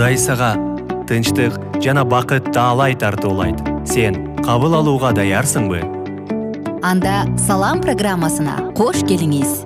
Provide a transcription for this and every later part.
кудай сага тынчтык жана бакыт таалай тартуулайт. Сен кабыл алууга даярсыңбы? Анда салам программасына кош келиңиз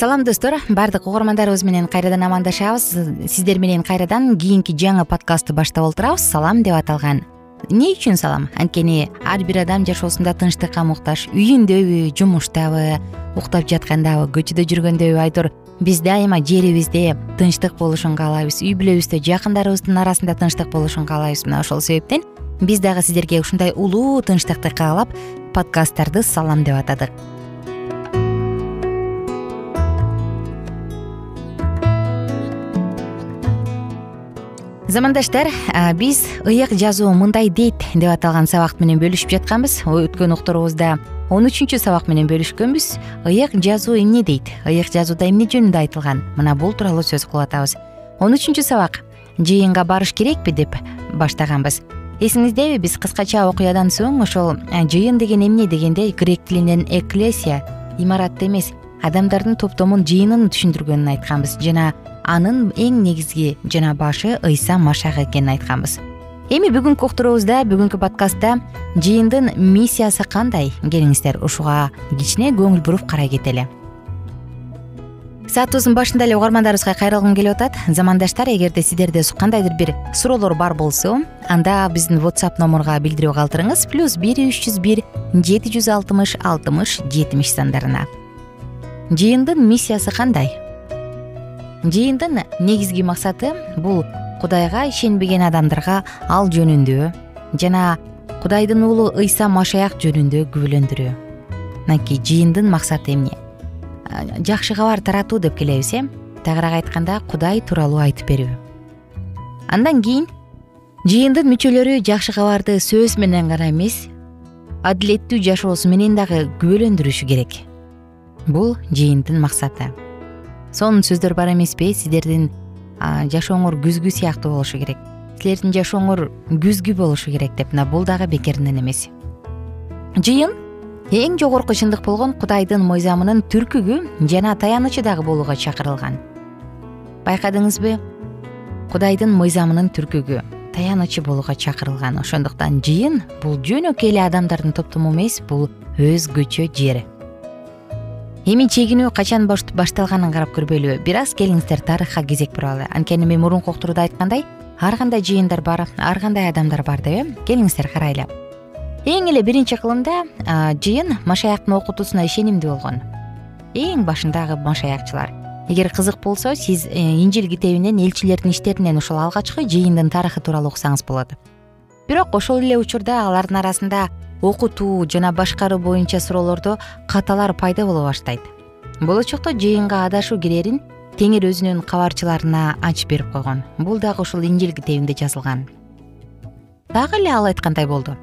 салам достор. Баардык угармандарыбыз менен кайрадан амандашабыз. Сиздер менен кайрадан кийинки жаңы подкастты баштап олтурабыз. Салам деп аталган. Эмне үчүн салам? Анткени ар бир адам жашоосунда тынчтыкка муктаж үйүндөбү жумуштабы уктап жаткандабы көчөдө жүргөндөбү. Айтор биз дайыма жерибизде тынчтык болушун каалайбыз. Үй бүлөбүздө жакындарыбыздын арасында тынчтык болушун каалайбыз мына ошол себептен биз дагы сиздерге ушундай улуу тынчтыкты каалап подкасттарды салам деп атадык замандаштар биз ыйык жазуу мындай дейт деп аталган сабак менен бөлүшүп жатканбыз. Өткөн окторубузда он үчүнчү сабак менен бөлүшкөнбүз. Ыйык жазуу эмне дейт? Ыйык жазууда эмне жөнүндө айтылган? Мына бул тууралуу сөз кылып атабыз. Он үчүнчү сабак. Жыйынга барыш керекпи деп баштаганбыз. Эсиңиздеби биз кыскача окуядан соң ошол жыйын деген эмне дегенде грек тилинен эклесия имаратты эмес. Адамдардын топтомун жыйынын түшүндүргөнүн айтканбыз. Жана анын эң негизги жана башы ыйса машак экенин айтканбыз. Эми бүгүнкү окторубузда бүгүнкү подкастта жыйындын миссиясы кандай? Келиңиздер ушуга кичине көңүл буруп карай кетели. Саатыбыздын башында эле угармандарыбызга кайрылгым келип атат. Замандаштар эгерде сиздерде кандайдыр бир суроолор бар болсо анда биздин whatsapp номурга билдирүү калтырыңыз плюс бир үч жүз бир жети жүз алтымыш алтымыш жетимиш сандарына. Жыйындын миссиясы кандай жыйындын негизги максаты бул кудайга ишенбеген адамдарга ал жөнүндө жана кудайдын уулу ыйса машаяк жөнүндө күбөлөндүрүү. Мынакей жыйындын максаты эмне? Жакшы кабар таратуу деп келебиз э тагыраак айтканда кудай тууралуу айтып берүү. Андан кийин жыйындын мүчөлөрү жакшы кабарды сөз менен гана эмес адилеттүү жашоосу менен дагы күбөлөндүрүшү керек. Бул жыйындын максаты сонун сөздөр бар эмеспи сиздердин жашооңор күзгү сыяктуу болушу керек. Силердин жашооңор күзгү болушу керек деп мына бул дагы бекеринен эмес. Жыйын эң жогорку чындык болгон кудайдын мыйзамынын түркүгү жана таянычы дагы болууга чакырылган. Байкадыңызбы? Кудайдын мыйзамынын түркүгү таянычы болууга чакырылган. Ошондуктан жыйын бул жөнөкөй эле адамдардын топтому эмес бул өзгөчө жер эми чегинүү качан башталганын карап көрбөйлүбү бир аз келиңиздер тарыхка кезек буралы. Анткени мен мурунку октуруда айткандай ар кандай жыйындар бар ар кандай адамдар бар деп э келиңиздер карайлы эң эле биринчи кылымда жыйын машаяктын окутуусуна ишенимдүү болгон. Эң башындагы машаякчылар. Эгер кызык болсо сиз э, инжил китебинен элчилердин иштеринен ушул алгачкы жыйындын тарыхы тууралуу окусаңыз болот. Бирок ошол эле учурда алардын арасында окутуу жана башкаруу боюнча суроолордо каталар пайда боло баштайт. Болочокто жыйынга адашуу кирерин теңир өзүнүн кабарчыларына ачып берип койгон. Бул дагы ушул инжил китебинде жазылган. Дагы эле ал айткандай болду.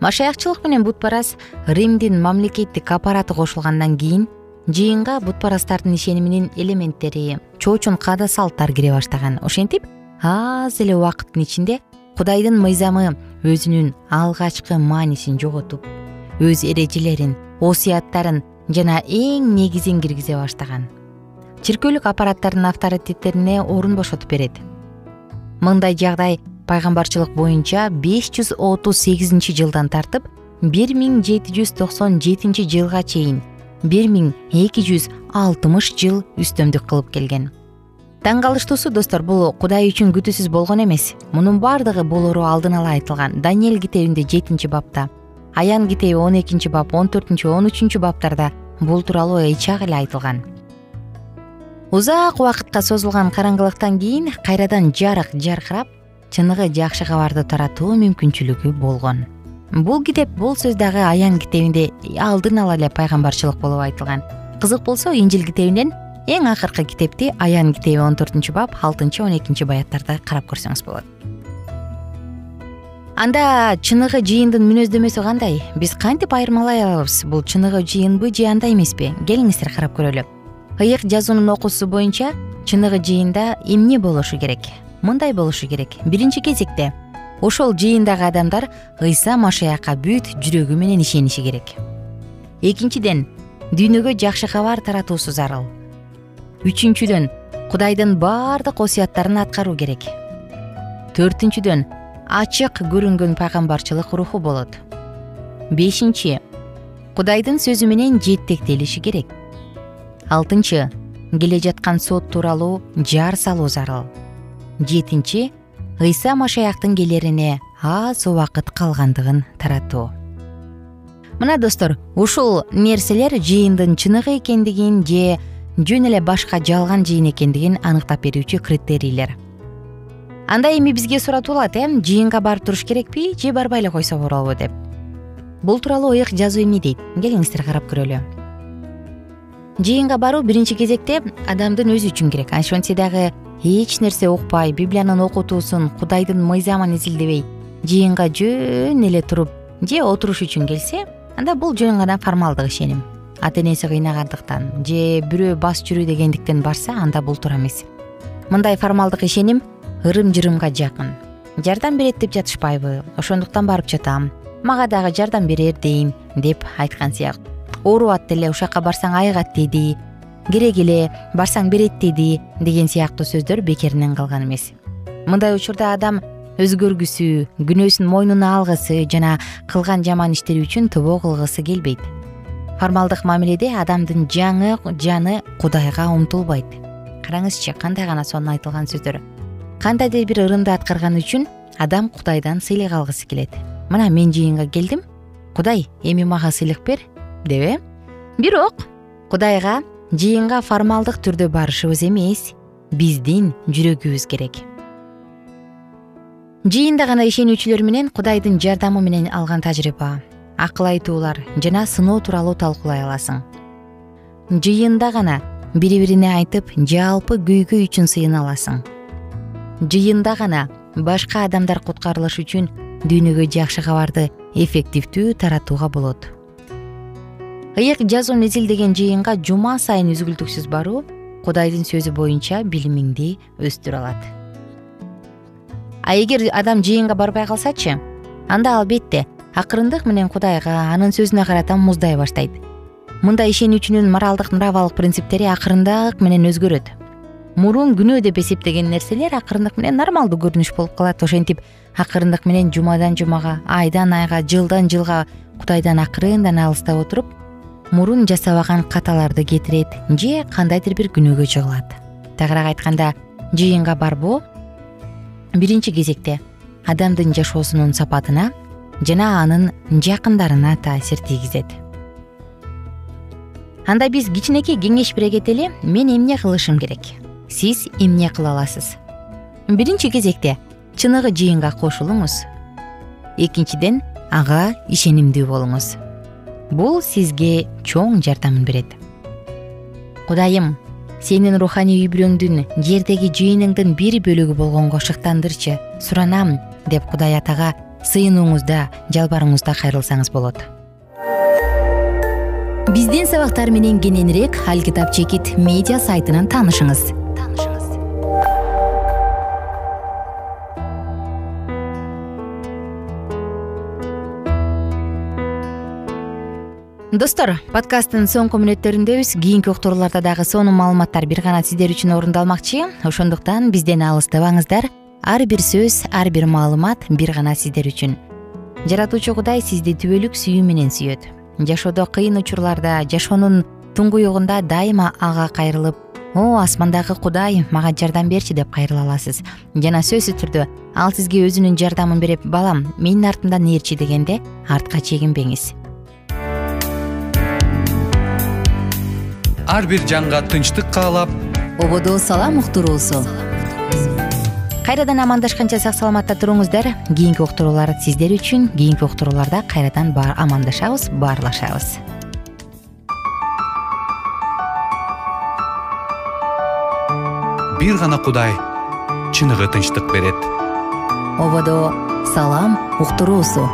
Машаякчылык менен бутпарас римдин мамлекеттик аппараты кошулгандан кийин жыйынга бутпарастардын ишениминин элементтери чоочун каада салттар кире баштаган. Ошентип аз эле убакыттын ичинде кудайдын мыйзамы өзүнүн алгачкы маанисин жоготуп өз эрежелерин осуяттарын жана эң негизин киргизе баштаган. Чиркөөлүк аппараттардын авторитеттерине орун бошотуп берет. Мындай жагдай пайгамбарчылык боюнча беш жүз отуз сегизинчи жылдан тартып бир миң жети жүз токсон жетинчи жылга чейин бир миң эки жүз алтымыш жыл үстөмдүк кылып келген таң калыштуусу достор бул кудай үчүн күтүүсүз болгон эмес. Мунун баардыгы болору алдын ала айтылган даниэль китебинде жетинчи бапта аян китеби он экинчи бап он төртүнчү он үчүнчү баптарда бул тууралуу ыйчак эле айтылган. Узак убакытка созулган караңгылыктан кийин кайрадан жарык жаркырап чыныгы жакшы кабарды таратуу мүмкүнчүлүгү болгон. Бул китеп бул сөз дагы аян китебинде алдын ала эле пайгамбарчылык болуп айтылган. Кызык болсо инжил китебинен эң акыркы китепти аян китеби он төртүнчү бап алтынчы он экинчи баяттарды карап көрсөңүз болот. Анда чыныгы жыйындын мүнөздөмөсү кандай? Биз кантип айырмалай алабыз бул чыныгы жыйынбы же андай эмеспи? Келиңиздер карап көрөлү. Ыйык жазуунун окуусу боюнча чыныгы жыйында эмне болушу керек? Мындай болушу керек. Биринчи кезекте ошол жыйындагы адамдар ыйса машаякка бүт жүрөгү менен ишениши керек. Экинчиден дүйнөгө жакшы кабар таратуусу зарыл үчүнчүдөн кудайдын баардык осуяттарын аткаруу керек. Төртүнчүдөн ачык көрүнгөн пайгамбарчылык руху болот. Бешинчи кудайдын сөзү менен жетектелиши керек. Алтынчы келе жаткан сот тууралуу жар салуу зарыл. Жетинчи ыйса машаяктын келерине аз убакыт калгандыгын таратуу. Мына достор ушул нерселер жыйындын чыныгы экендигин же жөн эле башка жалган жыйын экендигин аныктап берүүчү критерийлер. Анда эми бизге суратылат э? Жыйынга барып туруш керекпи же барбай эле койсо болобу деп. Бул тууралуу ыйык жазуу эмне дейт? Келиңиздер карап көрөлү. Жыйынга баруу биринчи кезекте адамдын өзү үчүн керек. Ошентсе дагы эч нерсе укпай библиянын окутуусун кудайдын мыйзамын изилдебей жыйынга жөн эле туруп же отуруш үчүн келсе анда бул жөн гана формалдык ишеним ата энеси кыйнагандыктан же бирөө бас жүрүү дегендиктен барса анда бул туура эмес. Мындай формалдык ишеним ырым жырымга жакын. Жардам берет деп жатышпайбы ошондуктан барып жатам. Мага дагы жардам берер дейм деп айткан сыяктуу. Оорубат деле ушакка барсаң айыгат деди керек эле барсаң берет деди деген сыяктуу сөздөр бекеринен калган эмес. Мындай учурда адам өзгөргүсү күнөөсүн мойнуна алгысы жана кылган жаман иштери үчүн тобо кылгысы келбейт формалдык мамиледе адамдын жаңы жаны кудайга умтулбайт. Караңызчы кандай гана сонун айтылган сөздөр кандайдыр бир ырымды аткарган үчүн адам кудайдан сыйлык алгысы келет. Мына мен жыйынга келдим. Кудай эми мага сыйлык бер деп э? Бирок кудайга жыйынга формалдык түрдө барышыбыз эмес. Биздин жүрөгүбүз керек. Жыйында гана ишенүүчүлөр менен кудайдын жардамы менен алган тажрыйба акыл айтуулар жана сыноо тууралуу талкуулай аласың. Жыйында гана бири бирине айтып жалпы көйгөй үчүн сыйына аласың. Жыйында гана башка адамдар куткарылыш үчүн дүйнөгө жакшы кабарды эффективдүү таратууга болот. Ыйык жазууну изилдеген жыйынга жума сайын үзгүлтүксүз баруу кудайдын сөзү боюнча билимиңди өстүрө алат. А эгер адам жыйынга барбай калсачы анда албетте акырындык менен кудайга анын сөзүнө карата муздай баштайт. Мындай ишенүүчүнүн моралдык нравалык принциптери акырындык менен өзгөрөт. Мурун күнөө деп эсептеген нерселер акырындык менен нормалдуу көрүнүш болуп калат ошентип акырындык менен жумадан жумага айдан айга жылдан жылга кудайдан акырындан алыстап отуруп мурун жасабаган каталарды кетирет же кандайдыр бир күнөөгө жыгылат тагыраак айтканда жыйынга барбоо биринчи кезекте адамдын жашоосунун сапатына жана анын жакындарына таасир тийгизет. Анда биз кичинекей кеңеш бере кетели мен эмне кылышым керек? Сиз эмне кыла аласыз? Биринчи кезекте чыныгы жыйынга кошулуңуз. Экинчиден ага ишенимдүү болуңуз. Бул сизге чоң жардамын берет. Кудайым сенин руханий үй бүлөңдүн жердеги жыйыныңдын бир бөлүгү болгонго шыктандырчы суранам деп кудай атага сыйынууңузда жалбарууңузда кайрылсаңыз болот. Биздин сабактар менен кененирээк алкитап чекит медиа сайтынан таанышыңыз достор подкасттын соңку мүнөттөрүндөбүз кийинки уктурууларда дагы сонун маалыматтар бир гана сиздер үчүн орундалмакчы ошондуктан бизден алыстабаңыздар ар бир сөз ар бир маалымат бир гана сиздер үчүн. Жаратуучу кудай сизди түбөлүк сүйүү менен сүйөт. Жашоодо кыйын учурларда жашоонун туңгуюгунда дайыма ага кайрылып о асмандагы кудай мага жардам берчи деп кайрыла аласыз. Жана сөзсүз түрдө ал сизге өзүнүн жардамын берип балам менин артымдан ээрчи дегенде артка чегинбеңиз. Ар бир жанга тынчтык каалап ободо салам уктуруусу кайрадан амандашканча сак саламатта туруңуздар. Кийинки уктуруулар сиздер үчүн. Кийинки уктурууларда кайрадан амандашабыз баарлашабыз бир гана кудай чыныгы тынчтык берет. Ободо салам уктуруусу